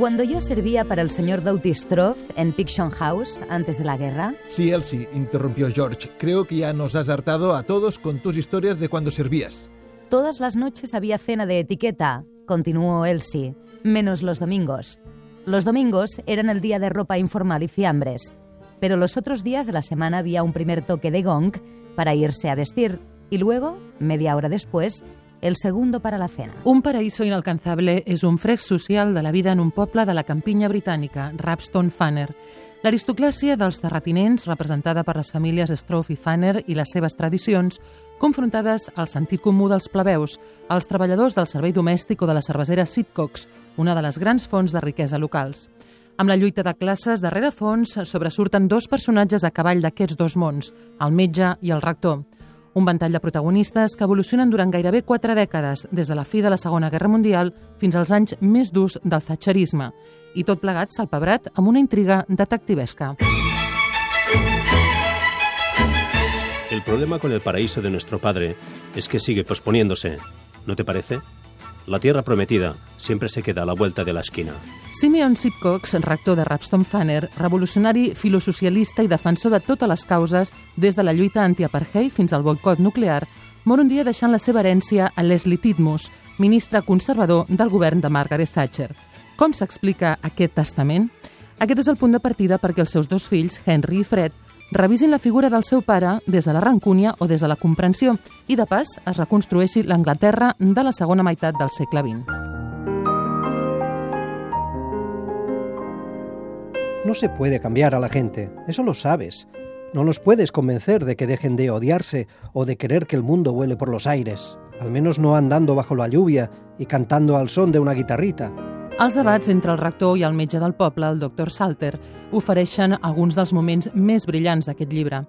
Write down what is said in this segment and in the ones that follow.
Cuando yo servía para el señor Doutistroff en Piction House antes de la guerra, Sí, Elsie, interrumpió George. Creo que ya nos has hartado a todos con tus historias de cuando servías. todas las noches había cena de etiqueta, continuó Elsie, menos los domingos. Los domingos eran el día de ropa informal y fiambres, pero los otros días de la semana había un primer toque de gong para irse a vestir y luego, media hora después, el segundo para la cena. Un paraíso inalcanzable és un fresc social de la vida en un poble de la campinya britànica, Rapston Fanner. L'aristocràcia dels terratinents, representada per les famílies Stroff i Fanner i les seves tradicions, confrontades al sentit comú dels plebeus, als treballadors del servei domèstic o de la cervesera Sipcox, una de les grans fonts de riquesa locals. Amb la lluita de classes, darrere fons sobresurten dos personatges a cavall d'aquests dos mons, el metge i el rector. Un ventall de protagonistes que evolucionen durant gairebé quatre dècades, des de la fi de la Segona Guerra Mundial fins als anys més durs del thatcherisme, i tot plegat salpebrat amb una intriga detectivesca. El problema con el paraíso de nuestro padre es que sigue posponiéndose. ¿No te parece? La tierra prometida siempre se queda a la vuelta de la esquina. Simeon Sipcox, rector de Rapston Fanner, revolucionari, filosocialista i defensor de totes les causes, des de la lluita anti-apartheid fins al boicot nuclear, mor un dia deixant la seva herència a Leslie Titmus, ministre conservador del govern de Margaret Thatcher. Com s'explica aquest testament? Aquest és el punt de partida perquè els seus dos fills, Henry i Fred, revisin la figura del seu pare des de la rancúnia o des de la comprensió i, de pas, es reconstrueixi l'Anglaterra de la segona meitat del segle XX. No se puede cambiar a la gente, eso lo sabes. No los puedes convencer de que dejen de odiarse o de querer que el mundo vuele por los aires, al menos no andando bajo la lluvia y cantando al son de una guitarrita. Els debats entre el rector i el metge del poble, el doctor Salter, ofereixen alguns dels moments més brillants d'aquest llibre.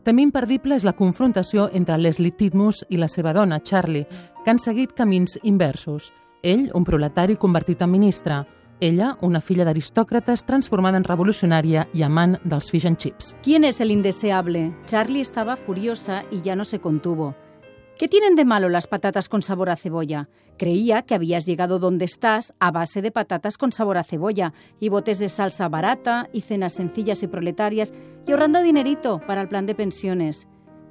També imperdible és la confrontació entre Leslie Titmus i la seva dona, Charlie, que han seguit camins inversos. Ell, un proletari convertit en ministre. Ella, una filla d'aristòcrates transformada en revolucionària i amant dels fish and chips. ¿Quién es el indeseable? Charlie estaba furiosa y ya no se contuvo. ¿Qué tienen de malo las patatas con sabor a cebolla? Creía que habías llegado donde estás a base de patatas con sabor a cebolla y botes de salsa barata y cenas sencillas y proletarias y ahorrando dinerito para el plan de pensiones.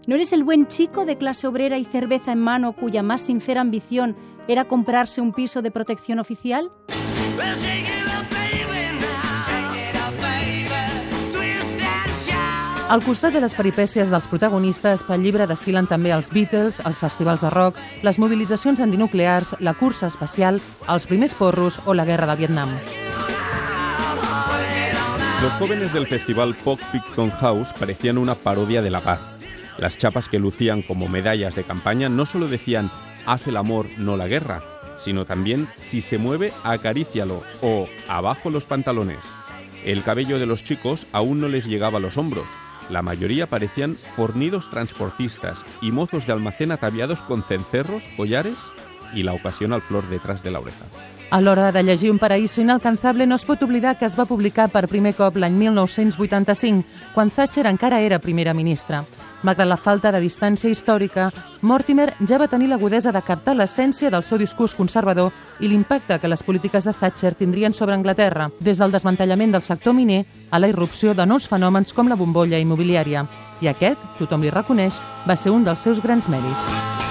¿No eres el buen chico de clase obrera y cerveza en mano cuya más sincera ambición era comprarse un piso de protección oficial? Al costat de les peripècies dels protagonistes, pel llibre desfilen també els Beatles, els festivals de rock, les mobilitzacions antinuclears, la cursa espacial, els primers porros o la guerra del Vietnam. Los jóvenes del festival Pop Picton House parecían una parodia de la paz. Las chapas que lucían como medallas de campaña no solo decían haz el amor, no la guerra, sino también si se mueve, acarícialo o abajo los pantalones. El cabello de los chicos aún no les llegaba a los hombros. La mayoría parecían fornidos transportistas y mozos de almacén ataviados con cencerros, collares y la ocasional flor detrás de la oreja. A l'hora de llegir Un paraíso inalcanzable no es pot oblidar que es va publicar per primer cop l'any 1985, quan Thatcher encara era primera ministra. Malgrat la falta de distància històrica, Mortimer ja va tenir l'agudesa de captar l'essència del seu discurs conservador i l'impacte que les polítiques de Thatcher tindrien sobre Anglaterra, des del desmantellament del sector miner a la irrupció de nous fenòmens com la bombolla immobiliària. I aquest, tothom li reconeix, va ser un dels seus grans mèrits.